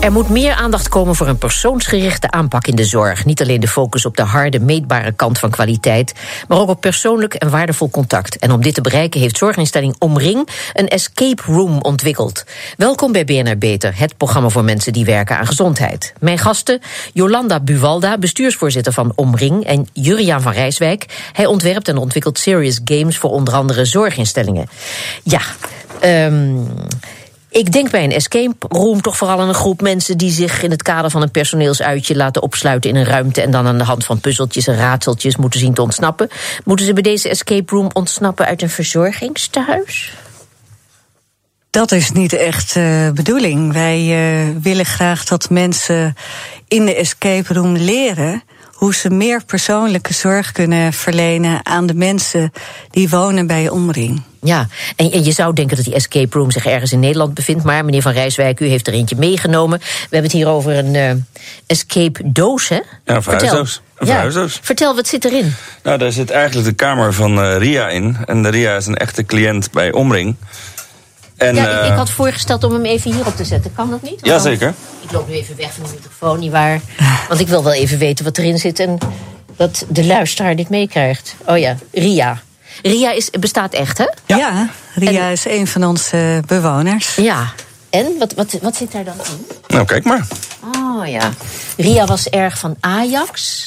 Er moet meer aandacht komen voor een persoonsgerichte aanpak in de zorg. Niet alleen de focus op de harde, meetbare kant van kwaliteit, maar ook op persoonlijk en waardevol contact. En om dit te bereiken heeft zorginstelling Omring een escape room ontwikkeld. Welkom bij BNR Beter, het programma voor mensen die werken aan gezondheid. Mijn gasten, Jolanda Buwalda, bestuursvoorzitter van Omring, en Juriaan van Rijswijk. Hij ontwerpt en ontwikkelt serious games voor onder andere zorginstellingen. Ja, um, ik denk bij een escape room toch vooral aan een groep mensen die zich in het kader van een personeelsuitje laten opsluiten in een ruimte en dan aan de hand van puzzeltjes en raadseltjes moeten zien te ontsnappen. Moeten ze bij deze escape room ontsnappen uit een verzorgingstehuis? Dat is niet echt de uh, bedoeling. Wij uh, willen graag dat mensen in de escape room leren hoe ze meer persoonlijke zorg kunnen verlenen aan de mensen die wonen bij omring. Ja, en, je zou denken dat die escape room zich ergens in Nederland bevindt, maar meneer Van Rijswijk, u heeft er eentje meegenomen. We hebben het hier over een uh, escape doos, hè? Ja, een verhuisdoos. Een ja. Vertel, wat zit erin? Nou, daar zit eigenlijk de kamer van uh, Ria in. En de Ria is een echte cliënt bij Omring. En, ja, ik, ik, had voorgesteld om hem even hierop te zetten. Kan dat niet? Jazeker. Ik loop nu even weg van de microfoon, nietwaar? Want ik wil wel even weten wat erin zit en dat de luisteraar dit meekrijgt. Oh ja, Ria. Ria is, bestaat echt, hè? Ja, ja Ria is een van onze bewoners. Ja. En wat, wat, wat zit daar dan in? Nou, kijk maar. Oh ja. Ria was erg van Ajax.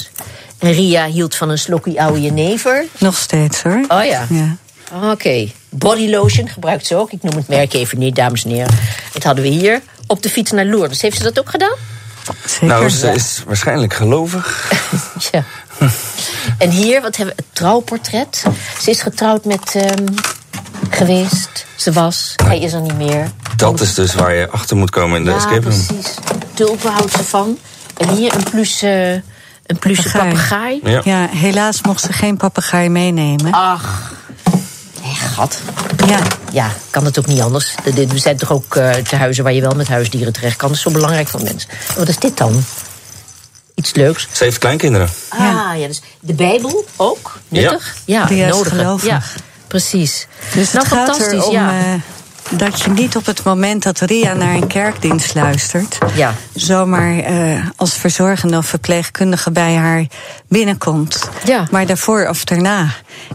En Ria hield van een slokkie oude jenever. Nog steeds hoor. Oh ja. ja. Oké. Okay. Body lotion gebruikt ze ook. Ik noem het merk even niet, dames en heren. Dat hadden we hier. Op de fiets naar Lourdes. Heeft ze dat ook gedaan? Zeker. Nou, ze is waarschijnlijk gelovig. ja. En hier, wat hebben we? Het trouwportret. Ze is getrouwd met um, geweest. Ze was. Hij is er niet meer. Dat is dus waar je achter moet komen in de ja, escape room. precies. Tulpen houdt ze van. En hier een plus... Uh, een pluche papegaai. Ja. ja, helaas mocht ze geen papegaai meenemen. Ach. Ja. Ja, kan het ook niet anders. Er zijn toch ook uh, tehuizen waar je wel met huisdieren terecht kan. Dat is zo belangrijk voor mensen. Wat is dit dan? Iets leuks. Ze heeft kleinkinderen. Ah, ja. ja dus de Bijbel ook? Nuttig? Ja, ja nodig. Ja, precies. Dus nou, fantastisch, erom, ja. Uh, dat je niet op het moment dat Ria naar een kerkdienst luistert, ja. zomaar uh, als verzorgende of verpleegkundige bij haar binnenkomt. Ja. Maar daarvoor of daarna.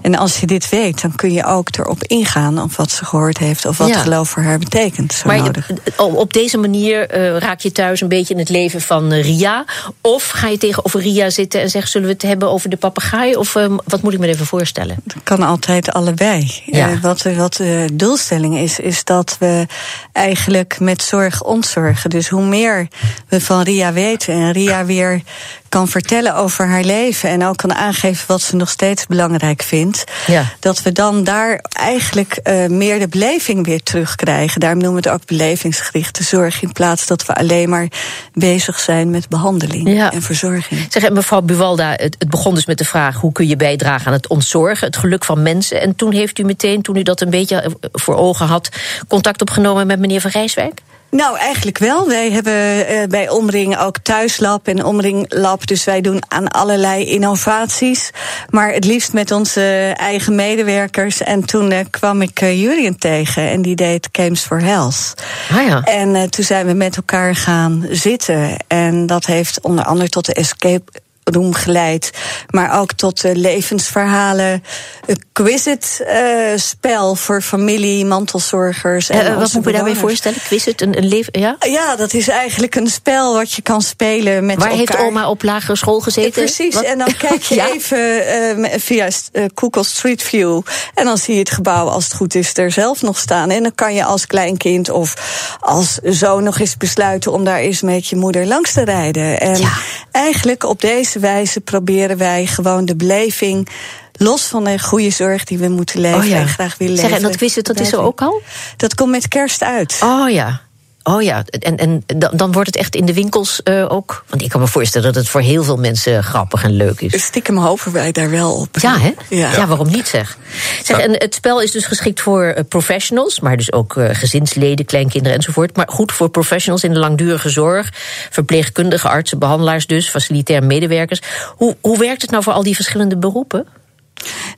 En als je dit weet, dan kun je ook erop ingaan op wat ze gehoord heeft of wat Ja. geloof voor haar betekent. Zo Maar nodig. op deze manier eh, raak je thuis een beetje in het leven van eh, Ria. Of ga je tegenover Ria zitten en zeggen: zullen we het hebben over de papegaai? Of eh, wat moet ik me even voorstellen? Het kan altijd allebei. Eh, wat, wat de doelstelling is, is dat we eigenlijk met zorg ontzorgen. Dus hoe meer we van Ria weten en Ria weer kan vertellen over haar leven en ook kan aangeven wat ze nog steeds belangrijk vindt, Ja. dat we dan daar eigenlijk eh, meer de beleving weer terugkrijgen. Daarom noemen we het ook belevingsgerichte zorg, in plaats dat we alleen maar bezig zijn met behandeling Ja. en verzorging. Zeg, mevrouw Buwalda, het, het begon dus met de vraag: hoe kun je bijdragen aan het ontzorgen, het geluk van mensen? En toen heeft u meteen, toen u dat een beetje eh, voor ogen had, contact opgenomen met meneer Van Rijswijk? Nou, eigenlijk wel. Wij hebben eh, bij Omring ook Thuislab en Omring Lab. Dus wij doen aan allerlei innovaties. Maar het liefst met onze eigen medewerkers. En toen eh, kwam ik Jurien tegen en die deed Games for Health. Ah ja. En toen zijn we met elkaar gaan zitten. En dat heeft onder andere tot de escape room geleid. Maar ook tot uh, levensverhalen. Een quizit uh, spel voor familie, mantelzorgers. En Uh, wat moet je bewoners. voorstellen? Quiz het, een, een leven, ja? Ja, dat is eigenlijk een spel wat je kan spelen met Waar elkaar. heeft oma op lagere school gezeten? Precies, Wat? en dan kijk je Ja? even uh, via Google Street View. En dan zie je het gebouw, als het goed is, er zelf nog staan. En dan kan je als kleinkind of als zoon nog eens besluiten om daar eens met je moeder langs te rijden. En Ja. eigenlijk op deze wijze proberen wij gewoon de beleving. Los van de goede zorg die we moeten leven Oh ja. en graag willen Zeg, leven. en dat het, dat is er ook al? Dat komt met kerst uit. Oh ja. Oh ja, en, en dan, dan wordt het echt in de winkels uh, ook. Want ik kan me voorstellen dat het voor heel veel mensen grappig en leuk is. Stiekem hopen wij daar wel op. Ja, hè? Ja, ja waarom niet zeg? zeg en het spel is dus geschikt voor uh, professionals, maar dus ook uh, gezinsleden, kleinkinderen enzovoort. Maar goed voor professionals in de langdurige zorg, verpleegkundigen, artsen, behandelaars dus, facilitair medewerkers. Hoe, hoe werkt het nou voor al die verschillende beroepen?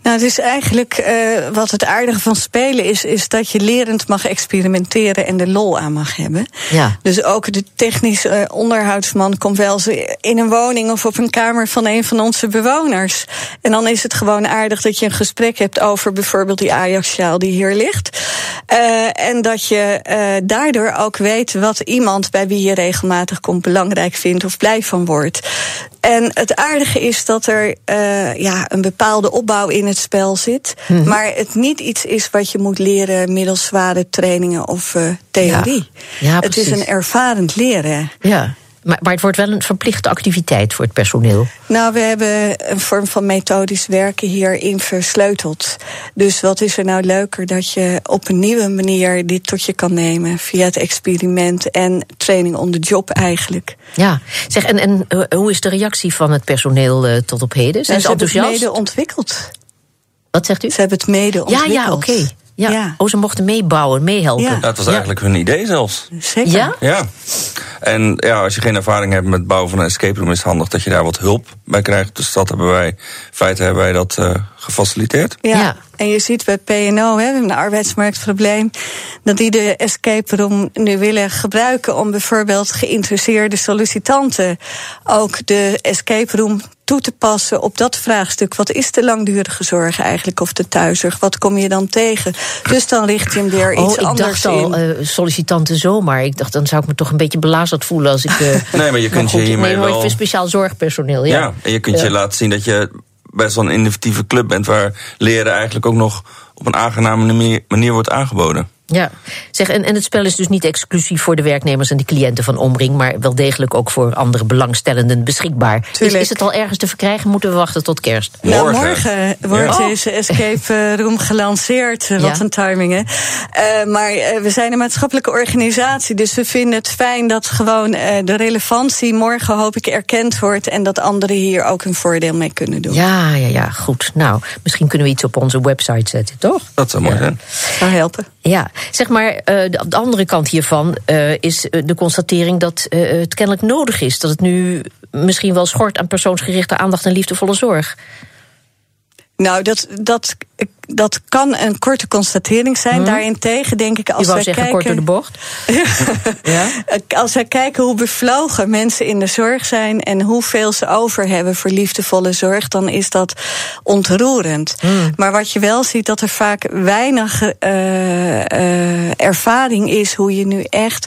Nou, het is eigenlijk uh, wat het aardige van spelen is, is dat je lerend mag experimenteren en de lol aan mag hebben. Ja. Dus ook de technische uh, onderhoudsman komt wel eens in een woning of op een kamer van een van onze bewoners. En dan is het gewoon aardig dat je een gesprek hebt over bijvoorbeeld die Ajax-sjaal die hier ligt. Uh, en dat je daardoor ook weet wat iemand bij wie je regelmatig komt belangrijk vindt of blij van wordt. En het aardige is dat er ja, een bepaalde opbouw in het spel zit. Mhm. Maar het niet iets is wat je moet leren middels zware trainingen of theorie. Ja. het is een ervarend leren. Ja. Maar, maar, het wordt wel een verplichte activiteit voor het personeel. Nou, we hebben een vorm van methodisch werken hierin versleuteld. Dus wat is er nou leuker dat je op een nieuwe manier dit tot je kan nemen via het experiment en training on the job eigenlijk. Ja, zeg, en, en eh, hoe is de reactie van het personeel uh, tot op heden? Zijn ze, ze enthousiast? Ze hebben het mede ontwikkeld. Wat zegt u? Ze hebben het mede ontwikkeld. Ja, ja, oké. Okay. Ja. ja. Oh, ze mochten meebouwen, meehelpen. Ja. Dat was eigenlijk hun idee zelfs. Zeker. Ja? Ja. En ja, als je geen ervaring hebt met het bouwen van een escape room... is het handig dat je daar wat hulp bij krijgt. Dus dat hebben wij, in feite hebben wij dat uh, gefaciliteerd. Ja. ja. en je ziet bij PNO, hè, een arbeidsmarktprobleem... dat die de escape room nu willen gebruiken... om bijvoorbeeld geïnteresseerde sollicitanten... ook de escape room toe te passen op dat vraagstuk. Wat is de langdurige zorg eigenlijk, of de thuiszorg? Wat kom je dan tegen? Dus dan richt je hem weer oh, iets ik anders dacht in. al, uh, sollicitanten zomaar. Ik dacht, dan zou ik me toch een beetje belazerd voelen als ik... Uh, nee, maar je kunt je hiermee nee, wel... speciaal zorgpersoneel, ja. Ja, en je kunt Ja. je laten zien dat je best wel een innovatieve club bent... waar leren eigenlijk ook nog op een aangename manier, wordt aangeboden. Ja, zeg, en, en het spel is dus niet exclusief voor de werknemers en de cliënten van Omring, maar wel degelijk ook voor andere belangstellenden beschikbaar. Is, Tuurlijk. is het al ergens te verkrijgen? Moeten we wachten tot kerst? Nou, Morgen. morgen wordt Ja. deze escape room gelanceerd. Eh, Wat Ja. een timing, hè? Eh, maar eh, we zijn een maatschappelijke organisatie, dus we vinden het fijn dat gewoon eh, de relevantie morgen hoop ik erkend wordt en dat anderen hier ook een voordeel mee kunnen doen. Ja, ja, ja, goed. Nou, misschien kunnen we iets op onze website zetten, toch? Dat zou mooi Ja. zijn. Zou helpen. Ja, zeg maar, eh, de, de andere kant hiervan eh, is eh, de constatering dat het kennelijk nodig is. Dat het nu misschien wel schort aan persoonsgerichte aandacht en liefdevolle zorg. Nou, dat, dat, dat kan een korte constatering zijn. Daarentegen denk ik, Je als wij zeggen, kijken... kort door de bocht. ja? Als wij kijken hoe bevlogen mensen in de zorg zijn en hoeveel ze over hebben voor liefdevolle zorg, dan is dat ontroerend. Maar wat je wel ziet, dat er vaak weinig eh, ervaring is hoe je nu echt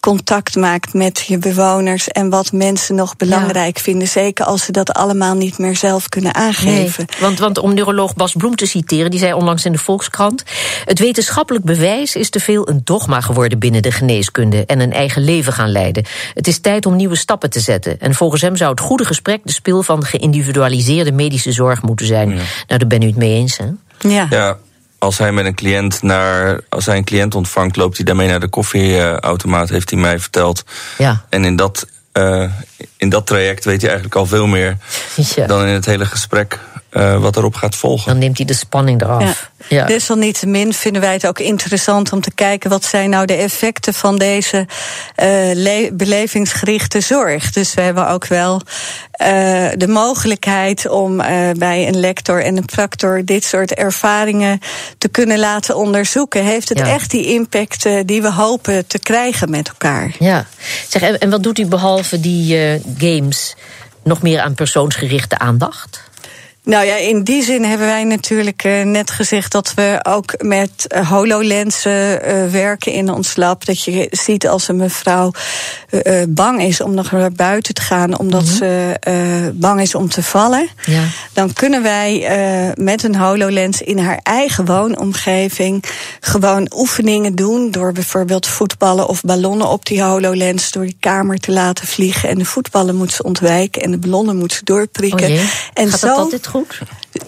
contact maakt met je bewoners en wat mensen nog belangrijk vinden. Zeker als ze dat allemaal niet meer zelf kunnen aangeven. Nee, want, want om neuroloog Bas Bloem te citeren, die zei onlangs in de Volkskrant: Het wetenschappelijk bewijs is te veel een dogma geworden binnen de geneeskunde en een eigen leven gaan leiden. Het is tijd om nieuwe stappen te zetten. En volgens hem zou het goede gesprek de spil van geïndividualiseerde medische zorg moeten zijn. Nou, daar ben u het mee eens, hè? Ja. Ja, als hij met een cliënt naar, als hij een cliënt ontvangt, loopt hij daarmee naar de koffieautomaat, heeft hij mij verteld. Ja. En in dat, eh, in dat traject weet hij eigenlijk al veel meer Ja. dan in het hele gesprek eh, wat erop gaat volgen. Dan neemt hij de spanning eraf. Ja. Desalniettemin vinden wij het ook interessant om te kijken wat zijn nou de effecten van deze eh, le- belevingsgerichte zorg. Dus we hebben ook wel eh, de mogelijkheid om eh, bij een lector en een practor dit soort ervaringen te kunnen laten onderzoeken. Heeft het Ja. echt die impact die we hopen te krijgen met elkaar? Ja. Zeg, en, en wat doet u behalve die eh, games nog meer aan persoonsgerichte aandacht? Nou ja, in die zin hebben wij natuurlijk eh, net gezegd dat we ook met eh, HoloLensen eh, werken in ons lab. Dat je ziet als een mevrouw bang is om nog naar buiten te gaan, omdat ze eh, bang is om te vallen. Ja. Dan kunnen wij met een HoloLens in haar eigen woonomgeving gewoon oefeningen doen. Door bijvoorbeeld voetballen of ballonnen op die HoloLens door die kamer te laten vliegen. En de voetballen moet ze ontwijken en de ballonnen moet ze doorprikken. Oh. En Gaat zo dat altijd goed?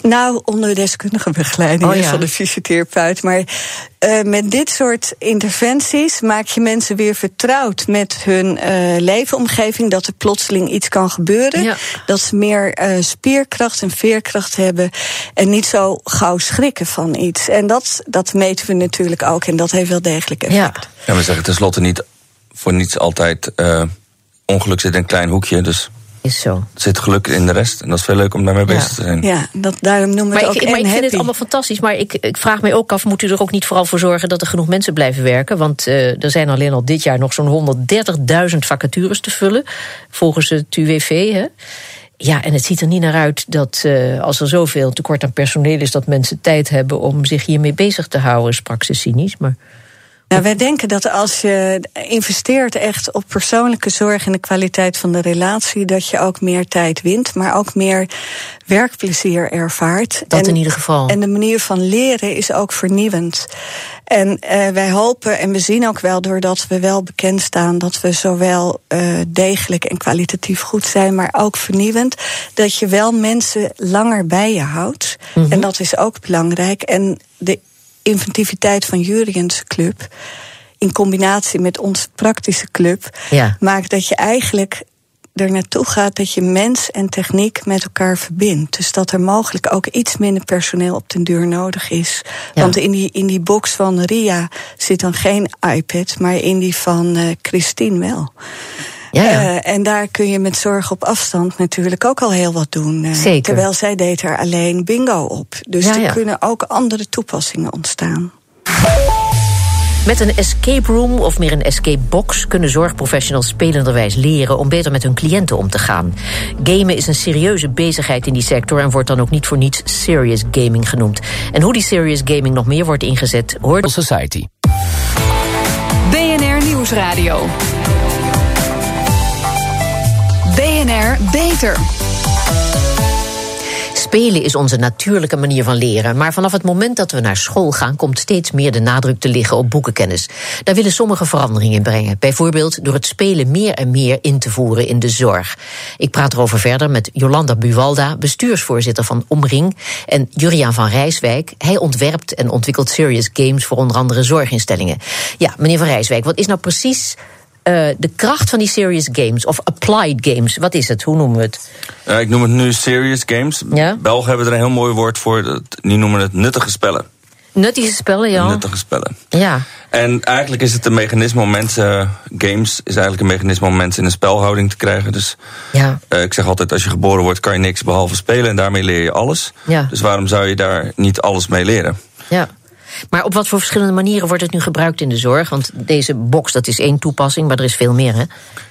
Nou, onder deskundige begeleiding Oh, ja. van de fysiotherapeut. Maar uh, met dit soort interventies maak je mensen weer vertrouwd met hun uh, leefomgeving. Dat er plotseling iets kan gebeuren. Ja. Dat ze meer uh, spierkracht en veerkracht hebben. En niet zo gauw schrikken van iets. En dat, dat meten we natuurlijk ook. En dat heeft wel degelijk effect. Ja. Ja, we zeggen tenslotte niet voor niets altijd. Uh, ongeluk zit in een klein hoekje. Dus is zo. Er zit geluk in de rest. En dat is veel leuk om daarmee bezig te zijn. Ja, dat, daarom noemen we maar het ik, ook Maar ik vind happy. het allemaal fantastisch. Maar ik, ik vraag me ook af, moet u er ook niet vooral voor zorgen... dat er genoeg mensen blijven werken? Want uh, er zijn alleen al dit jaar nog zo'n 130.000 vacatures te vullen... volgens het UWV, hè? Ja, en het ziet er niet naar uit dat uh, als er zoveel tekort aan personeel is... dat mensen tijd hebben om zich hiermee bezig te houden, sprak ze cynisch. Maar... Nou, wij denken dat als je investeert echt op persoonlijke zorg en de kwaliteit van de relatie, dat je ook meer tijd wint, maar ook meer werkplezier ervaart. Dat en, in ieder geval. En de manier van leren is ook vernieuwend. En uh, wij hopen, en we zien ook wel doordat we wel bekend staan dat we zowel uh, degelijk en kwalitatief goed zijn, maar ook vernieuwend, dat je wel mensen langer bij je houdt. Mm -hmm. En dat is ook belangrijk. En de inventiviteit van Juriëns club in combinatie met onze praktische club ja. maakt dat je eigenlijk er naartoe gaat dat je mens en techniek met elkaar verbindt. Dus dat er mogelijk ook iets minder personeel op den duur nodig is. Ja. Want in die, in die box van Ria zit dan geen iPad, maar in die van uh, Christine wel. Ja, ja. Uh, en daar kun je met zorg op afstand natuurlijk ook al heel wat doen. Uh, Zeker. Terwijl zij deed er alleen bingo op. Dus Ja, er ja. kunnen ook andere toepassingen ontstaan. Met een escape room of meer een escape box kunnen zorgprofessionals spelenderwijs leren om beter met hun cliënten om te gaan. Gamen is een serieuze bezigheid in die sector en wordt dan ook niet voor niets serious gaming genoemd. En hoe die serious gaming nog meer wordt ingezet, hoort Society. BNR Nieuwsradio. Beter. Spelen is onze natuurlijke manier van leren. Maar vanaf het moment dat we naar school gaan, komt steeds meer de nadruk te liggen op boekenkennis. Daar willen sommigen verandering in brengen. Bijvoorbeeld door het spelen meer en meer in te voeren in de zorg. Ik praat erover verder met Jolanda Buwalda, bestuursvoorzitter van Omring. En Juriaan van Rijswijk. Hij ontwerpt en ontwikkelt serious games voor onder andere zorginstellingen. Ja, meneer van Rijswijk, wat is nou precies uh, de kracht van die serious games of applied games. Wat is het? Hoe noemen we het? Uh, ik noem het nu serious games. Ja? Belgen hebben er een heel mooi woord voor. Die noemen het nuttige spellen. Nuttige spellen, ja. Nuttige spellen. Ja. En eigenlijk is het een mechanisme om mensen. Games is eigenlijk een mechanisme om mensen in een spelhouding te krijgen. Dus ja. uh, ik zeg altijd: als je geboren wordt, kan je niks behalve spelen. En daarmee leer je alles. Ja. Dus waarom zou je daar niet alles mee leren? Ja. Maar op wat voor verschillende manieren wordt het nu gebruikt in de zorg? Want deze box, dat is één toepassing, maar er is veel meer, hè?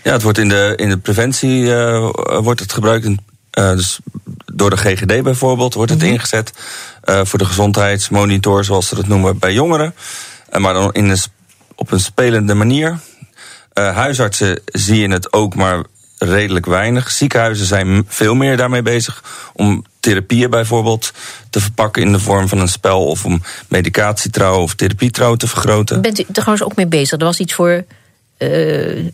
Ja, het wordt in de, in de preventie uh, wordt het gebruikt. In, uh, dus door de GGD bijvoorbeeld wordt het Mhm. ingezet. Uh, voor de gezondheidsmonitor, zoals ze dat noemen, bij jongeren. maar dan in een, op een spelende manier. huisartsen zie je het ook, maar redelijk weinig. Ziekenhuizen zijn veel meer daarmee bezig om therapieën bijvoorbeeld te verpakken in de vorm van een spel of om medicatietrouw of therapietrouw te vergroten. Bent u er trouwens ook mee bezig? Er was iets voor uh,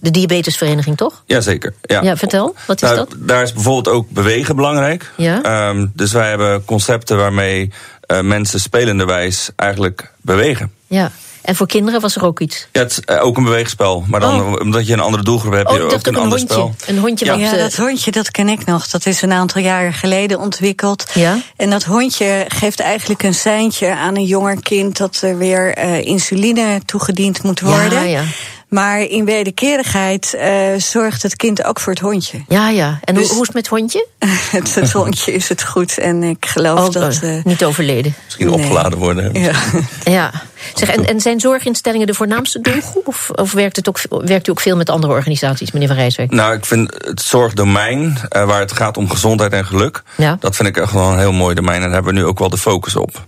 de diabetesvereniging, toch? Jazeker. Ja. ja, vertel, wat is nou, dat? Daar is bijvoorbeeld ook bewegen belangrijk. Ja? Um, dus wij hebben concepten waarmee uh, mensen spelenderwijs eigenlijk bewegen. Ja. En voor kinderen was er ook iets? Ja, het is uh, ook een beweegspel. Maar dan, oh. omdat je een andere doelgroep hebt, oh, heb je ook een, een ander hondje. spel. Een hondje ja, ja, uh, dat hondje, dat ken ik nog. Dat is een aantal jaren geleden ontwikkeld. Ja? En dat hondje geeft eigenlijk een seintje aan een jonger kind... dat er weer uh, insuline toegediend moet worden. Ja, ja. Maar in wederkerigheid uh, zorgt het kind ook voor het hondje. Ja, ja. En Dus- hoe, hoe is het met het hondje? het, het hondje is het goed en ik geloof Oh, dat... uh, uh, niet overleden. Misschien Nee. opgeladen worden. ja. Ja. Zeg, en, en zijn zorginstellingen de voornaamste doelgroep? Of, of werkt, het ook, werkt u ook veel met andere organisaties, meneer Van Rijswijk? Nou, ik vind het zorgdomein, uh, waar het gaat om gezondheid en geluk... Ja. dat vind ik echt wel een heel mooi domein. En daar hebben we nu ook wel de focus op.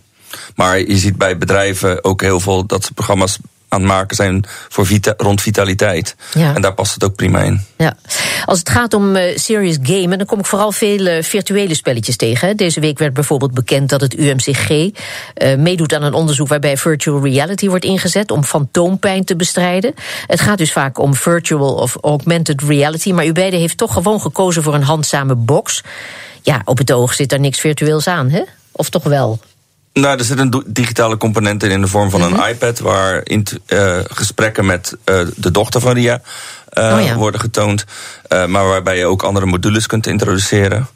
Maar je ziet bij bedrijven ook heel veel dat ze programma's aan het maken zijn voor vita rond vitaliteit. Ja. En daar past het ook prima in. Ja. Als het gaat om uh, serious gamen, dan kom ik vooral veel uh, virtuele spelletjes tegen. Hè. Deze week werd bijvoorbeeld bekend dat het UMCG uh, meedoet aan een onderzoek waarbij virtual reality wordt ingezet om fantoompijn te bestrijden. Het gaat dus vaak om virtual of augmented reality, maar u beiden heeft toch gewoon gekozen voor een handzame box. Ja, op het oog zit daar niks virtueels aan, hè? Of toch wel? Nou, er zit een digitale component in in de vorm van een mhm. iPad, waar in, uh, gesprekken met uh, de dochter van Ria uh, oh ja. worden getoond. maar waarbij je ook andere modules kunt introduceren.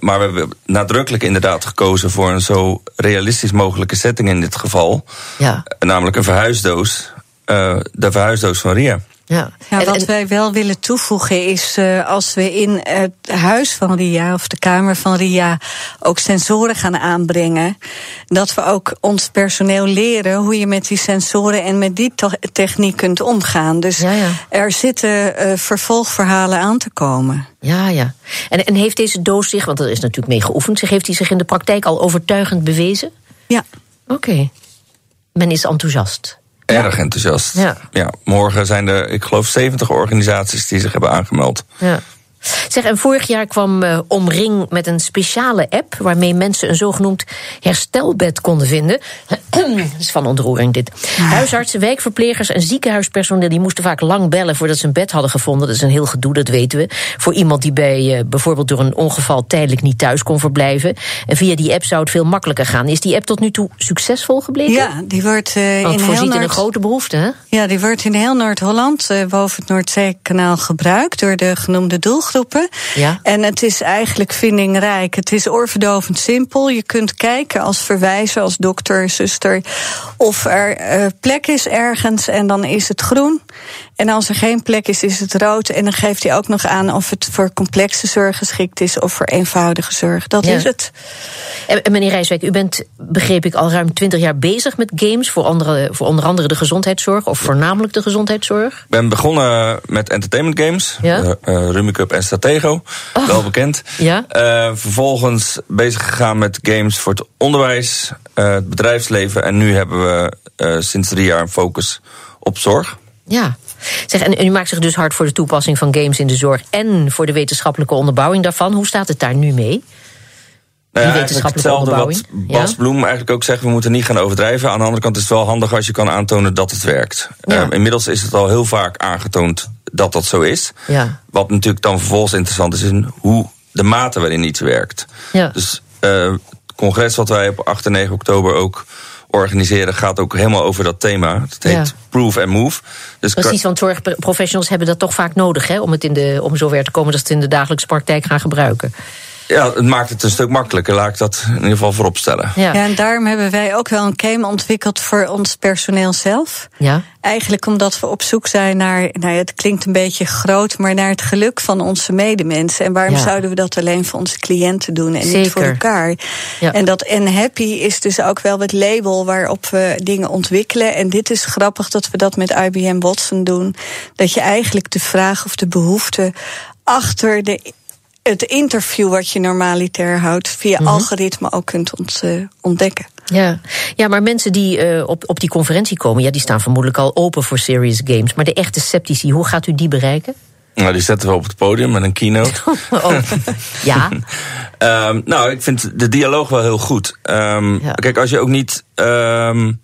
maar we hebben nadrukkelijk inderdaad gekozen voor een zo realistisch mogelijke setting in dit geval. Ja. namelijk een verhuisdoos. de verhuisdoos van Ria. Ja. ja wat wij wel willen toevoegen is uh, als we in het huis van Ria of de kamer van Ria ook sensoren gaan aanbrengen, dat we ook ons personeel leren hoe je met die sensoren en met die techniek kunt omgaan. Dus ja, ja. er zitten uh, vervolgverhalen aan te komen. Ja, ja. En, en heeft deze doos zich, want er is natuurlijk mee geoefend, zich, heeft hij zich in de praktijk al overtuigend bewezen? Ja. Oké. Men is enthousiast. Erg enthousiast. Ja. ja. Morgen zijn er, ik geloof, 70 organisaties die zich hebben aangemeld. Ja. Zeg, en vorig jaar kwam uh, Omring met een speciale app waarmee mensen een zogenoemd herstelbed konden vinden. dat is van ontroering dit. Huisartsen, wijkverplegers en ziekenhuispersoneel die moesten vaak lang bellen voordat ze een bed hadden gevonden. Dat is een heel gedoe, dat weten we. Voor iemand die bij uh, bijvoorbeeld door een ongeval tijdelijk niet thuis kon verblijven. En via die app zou het veel makkelijker gaan. Is die app tot nu toe succesvol gebleken? Ja, die wordt uh, Want in voorziet in een grote behoefte, hè? Ja, die wordt in heel Noord-Holland boven het Noordzeekanaal gebruikt door de genoemde doelgroep ja. En het is eigenlijk vindingrijk. Het is oorverdovend simpel. Je kunt kijken als verwijzer, als dokter, zuster, of er uh, plek is ergens en dan is het groen. En als er geen plek is, is het rood. En dan geeft hij ook nog aan of het voor complexe zorg geschikt is of voor eenvoudige zorg. Dat is het. En meneer Rijswijk, u bent, begreep ik, al ruim twintig jaar bezig met games voor, andere, voor onder andere de gezondheidszorg of voornamelijk de gezondheidszorg? Ik ben begonnen met entertainment games, ja? uh, Rummikub en Stratego, oh. wel bekend. Ja? Uh, vervolgens bezig gegaan met games voor het onderwijs, uh, het bedrijfsleven en nu hebben we sinds drie jaar een focus op zorg. Ja, Zeg, en u maakt zich dus hard voor de toepassing van games in de zorg en voor de wetenschappelijke onderbouwing daarvan. Hoe staat het daar nu mee? Nou ja, hetzelfde wat Bas Bloem eigenlijk ook zegt, we moeten niet gaan overdrijven. Aan de andere kant is het wel handig als je kan aantonen dat het werkt. Ehm, inmiddels is het al heel vaak aangetoond dat dat zo is. Ja. Wat natuurlijk dan vervolgens interessant is, in hoe de mate waarin iets werkt. Ja. Dus uh, het congres wat wij op 8 en 9 oktober ook organiseren gaat ook helemaal over dat thema. Het heet Proof and Move. Dus Precies, want zorgprofessionals hebben dat toch vaak nodig hè, om, het in de, om zover te komen dat ze het in de dagelijkse praktijk gaan gebruiken. Ja, het maakt het een stuk makkelijker, laat ik dat in ieder geval vooropstellen. Ja. ja, en daarom hebben wij ook wel een game ontwikkeld voor ons personeel zelf. Ja. Eigenlijk omdat we op zoek zijn naar, nou ja, het klinkt een beetje groot, maar naar het geluk van onze medemensen. En waarom zouden we dat alleen voor onze cliënten doen en niet voor elkaar? Ja. En dat en happy is dus ook wel het label waarop we dingen ontwikkelen. En dit is grappig dat we dat met IBM Watson doen. Dat je eigenlijk de vraag of de behoefte achter de het interview wat je normaliter houdt via mm algoritme ook kunt ont, uh, ontdekken. Ja. ja, maar mensen die uh, op, op die conferentie komen, ja, die staan vermoedelijk al open voor serious games. Maar de echte sceptici, hoe gaat u die bereiken? Nou, die zetten we op het podium met een keynote. oh. ja. um, nou, ik vind de dialoog wel heel goed. Um, ja. Kijk, als je ook niet. Um,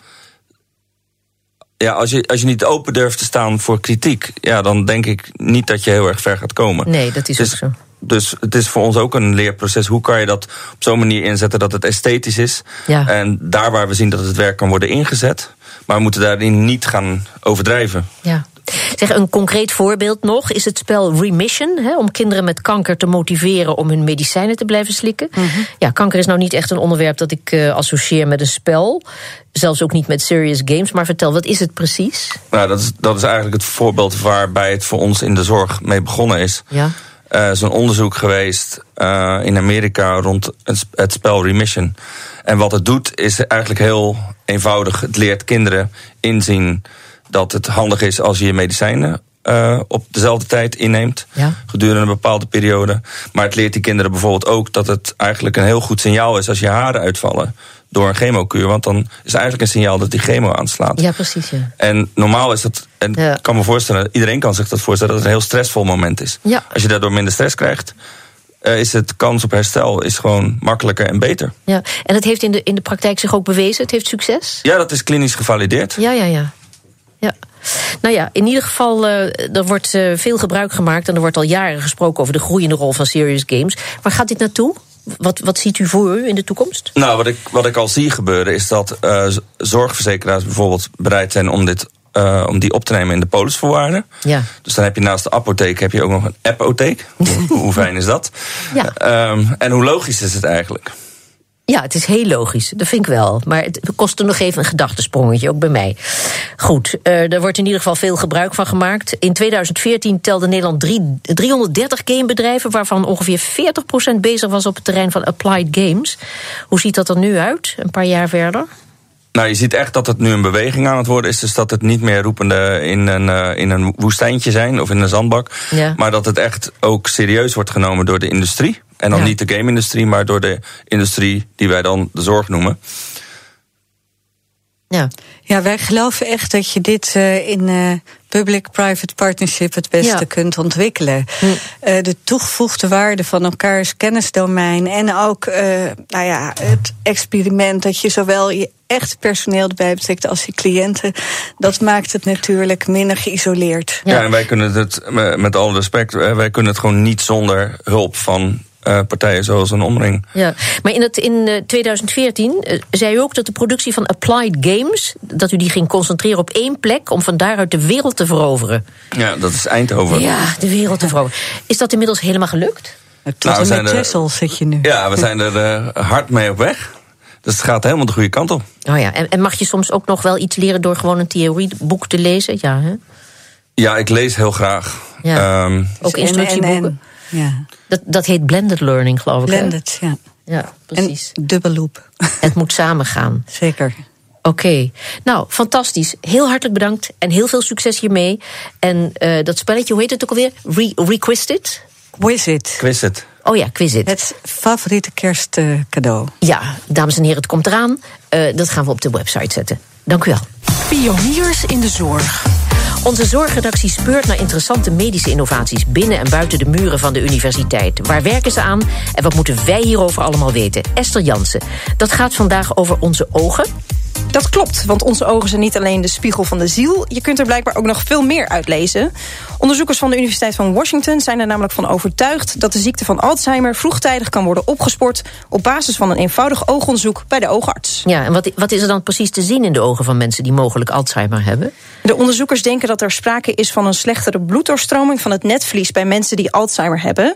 ja, als je, als je niet open durft te staan voor kritiek, ja, dan denk ik niet dat je heel erg ver gaat komen. Nee, dat is dus, ook zo dus het is voor ons ook een leerproces. Hoe kan je dat op zo'n manier inzetten dat het esthetisch is? Ja. En daar waar we zien dat het werk kan worden ingezet. Maar we moeten daarin niet gaan overdrijven. Ja. Zeg, een concreet voorbeeld nog is het spel Remission. Hè, om kinderen met kanker te motiveren om hun medicijnen te blijven slikken. Mhm. Ja, kanker is nou niet echt een onderwerp dat ik uh, associeer met een spel. Zelfs ook niet met serious games. Maar vertel, wat is het precies? Nou, dat is, dat is eigenlijk het voorbeeld waarbij het voor ons in de zorg mee begonnen is. Ja. Uh, is een onderzoek geweest uh, in Amerika rond het spel Remission. En wat het doet is eigenlijk heel eenvoudig. Het leert kinderen inzien dat het handig is als je je medicijnen uh, op dezelfde tijd inneemt. Ja. Gedurende een bepaalde periode. Maar het leert die kinderen bijvoorbeeld ook dat het eigenlijk een heel goed signaal is als je haren uitvallen door een chemokuur. Want dan is het eigenlijk een signaal dat die chemo aanslaat. Ja, precies. Ja. En normaal is dat, en ik kan me voorstellen, iedereen kan zich dat voorstellen, dat het een heel stressvol moment is. Ja. Als je daardoor minder stress krijgt, uh, is het kans op herstel is gewoon makkelijker en beter. Ja, en het heeft in de, in de praktijk zich ook bewezen? Het heeft succes? Ja, dat is klinisch gevalideerd. Ja, ja, ja. ja. Nou ja, in ieder geval, uh, er wordt uh, veel gebruik gemaakt... en er wordt al jaren gesproken over de groeiende rol van serious games. Waar gaat dit naartoe? Wat, wat ziet u voor u in de toekomst? Nou, wat ik, wat ik al zie gebeuren is dat uh, zorgverzekeraars bijvoorbeeld bereid zijn om dit uh, om die op te nemen in de polisvoorwaarden. Ja. Dus dan heb je naast de apotheek heb je ook nog een apotheek. hoe, hoe fijn is dat? Ja. Um, en hoe logisch is het eigenlijk? Ja, het is heel logisch. Dat vind ik wel. Maar het kostte nog even een gedachtesprongetje, ook bij mij. Goed, uh, er wordt in ieder geval veel gebruik van gemaakt. In 2014 telde Nederland drie, 330 gamebedrijven... waarvan ongeveer 40% bezig was op het terrein van applied games. Hoe ziet dat er nu uit, een paar jaar verder? Nou, je ziet echt dat het nu een beweging aan het worden is. Dus dat het niet meer roepende in een, uh, in een woestijntje zijn of in een zandbak. Ja. Maar dat het echt ook serieus wordt genomen door de industrie. En dan Ja. niet de game-industrie, maar door de industrie die wij dan de zorg noemen. Ja. Ja, wij geloven echt dat je dit uh, in uh, public-private partnership het beste Ja. kunt ontwikkelen. Hm. Uh, de toegevoegde waarde van elkaars kennisdomein en ook uh, nou ja, het experiment dat je zowel je echt personeel erbij betrekt als je cliënten, dat maakt het natuurlijk minder geïsoleerd. Ja, en wij kunnen het, eh, met alle respect, eh, wij kunnen het gewoon niet zonder hulp van uh, partijen zoals een omring. Ja, maar in, het, in uh, 2014 uh, zei u ook dat de productie van applied games, dat u die ging concentreren op één plek om van daaruit de wereld te veroveren. Ja, dat is Eindhoven. Ja, de wereld te veroveren. Is dat inmiddels helemaal gelukt? Tot Nou, we zijn met Texel zit je nu. Ja, we zijn er uh, hard mee op weg. Dus het gaat helemaal de goede kant op. Oh ja, en, en mag je soms ook nog wel iets leren door gewoon een theorieboek te lezen? Ja, hè? Ja, ik lees heel graag. Ja. Um, Ook En- instructieboeken. Ja, Dat, dat heet blended learning, geloof ik. hè? blended, ja. Ja, precies. En dubbelloop, Het moet samengaan. zeker. Oké, nou, fantastisch. Heel hartelijk bedankt en heel veel succes hiermee. En uh, dat spelletje, hoe heet het ook alweer? Re Requisted? Quizit, quiz het. Oh ja, Quizit. het favoriete kerstcadeau. Ja, dames en heren, het komt eraan. Uh, dat gaan we op de website zetten. Dank u wel. Pioniers in de zorg. Onze zorgredactie speurt naar interessante medische innovaties binnen en buiten de muren van de universiteit. Waar werken ze aan en wat moeten wij hierover allemaal weten? Esther Jansen. Dat gaat vandaag over onze ogen. Dat klopt, want onze ogen zijn niet alleen de spiegel van de ziel. Je kunt er blijkbaar ook nog veel meer uitlezen. Onderzoekers van de Universiteit van Washington zijn er namelijk van overtuigd dat de ziekte van Alzheimer vroegtijdig kan worden opgespoord op basis van een eenvoudig oogonderzoek bij de oogarts. Ja, en wat, wat is er dan precies te zien in de ogen van mensen die mogelijk Alzheimer hebben? De onderzoekers denken dat er sprake is van een slechtere bloeddoorstroming van het netvlies bij mensen die Alzheimer hebben.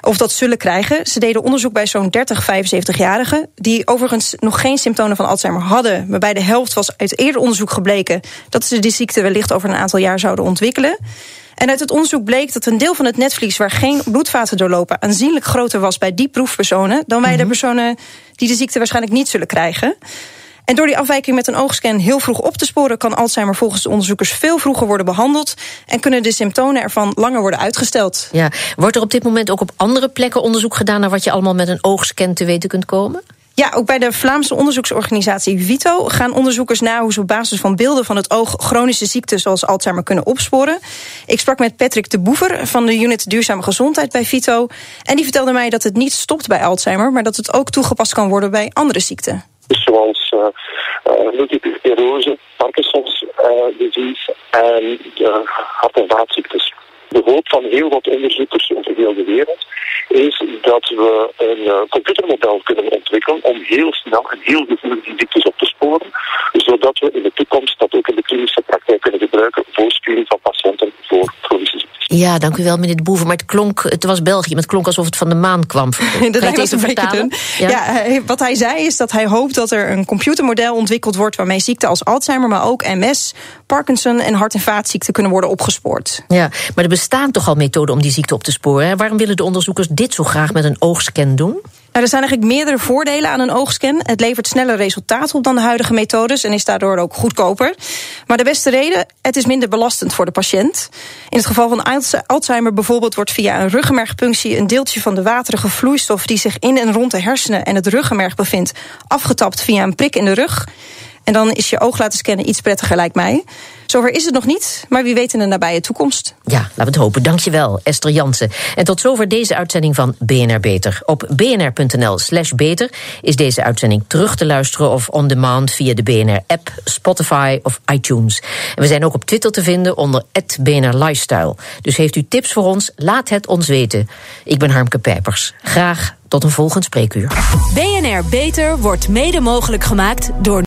Of dat zullen krijgen. Ze deden onderzoek bij zo'n 30, 75-jarigen, die overigens nog geen symptomen van Alzheimer hadden. Maar bij de helft was uit eerder onderzoek gebleken dat ze die ziekte wellicht over een aantal jaar zouden ontwikkelen. En uit het onderzoek bleek dat een deel van het netvlies waar geen bloedvaten doorlopen aanzienlijk groter was bij die proefpersonen dan bij de personen die de ziekte waarschijnlijk niet zullen krijgen. En door die afwijking met een oogscan heel vroeg op te sporen, kan Alzheimer volgens de onderzoekers veel vroeger worden behandeld en kunnen de symptomen ervan langer worden uitgesteld. Ja, wordt er op dit moment ook op andere plekken onderzoek gedaan naar wat je allemaal met een oogscan te weten kunt komen? Ja, ook bij de Vlaamse onderzoeksorganisatie Vito gaan onderzoekers na hoe ze op basis van beelden van het oog chronische ziekten zoals Alzheimer kunnen opsporen. Ik sprak met Patrick de Boever van de unit Duurzame Gezondheid bij Vito. En die vertelde mij dat het niet stopt bij Alzheimer, maar dat het ook toegepast kan worden bij andere ziekten. Dus zoals uh, multiple sclerose, Parkinson's uh, disease en de hart-. De hoop van heel wat onderzoekers over heel de wereld is dat we een uh, computermodel kunnen ontwikkelen om heel snel en heel gevoelig die ziektes op te sporen, zodat we in de toekomst dat ook in de klinische praktijk kunnen gebruiken voor screening van patiënten voor chronische. Ja, dank u wel, meneer de Boever. Maar het klonk, het was België, maar het klonk alsof het van de maan kwam. Het was even vertalen? Ja, hij- wat hij zei is dat hij hoopt dat er een computermodel ontwikkeld wordt waarmee ziekten als Alzheimer, maar ook MS, Parkinson en hart- en vaatziekten kunnen worden opgespoord. Ja, maar er bestaan toch al methoden om die ziekte op te sporen. Hè? Waarom willen de onderzoekers dit zo graag met een oogscan doen? Nou, er zijn eigenlijk meerdere voordelen aan een oogscan. Het levert sneller resultaten op dan de huidige methodes en is daardoor ook goedkoper. Maar de beste reden, het is minder belastend voor de patiënt. In het geval van Alz- Alzheimer bijvoorbeeld wordt via een ruggenmergpunctie een deeltje van de waterige vloeistof die zich in en rond de hersenen en het ruggenmerg bevindt, afgetapt via een prik in de rug. En dan is je oog laten scannen iets prettiger, lijkt mij. Zover is het nog niet, maar wie weet in de nabije toekomst. Ja, laten we het hopen. Dankjewel, Esther Jansen. En tot zover deze uitzending van BNR Beter. Op bnr.nl slash beter is deze uitzending terug te luisteren... of on demand via de BNR-app, Spotify of iTunes. En we zijn ook op Twitter te vinden onder BNR Lifestyle. Dus heeft u tips voor ons, laat het ons weten. Ik ben Harmke Pijpers. Graag tot een volgend spreekuur. BNR Beter wordt mede mogelijk gemaakt door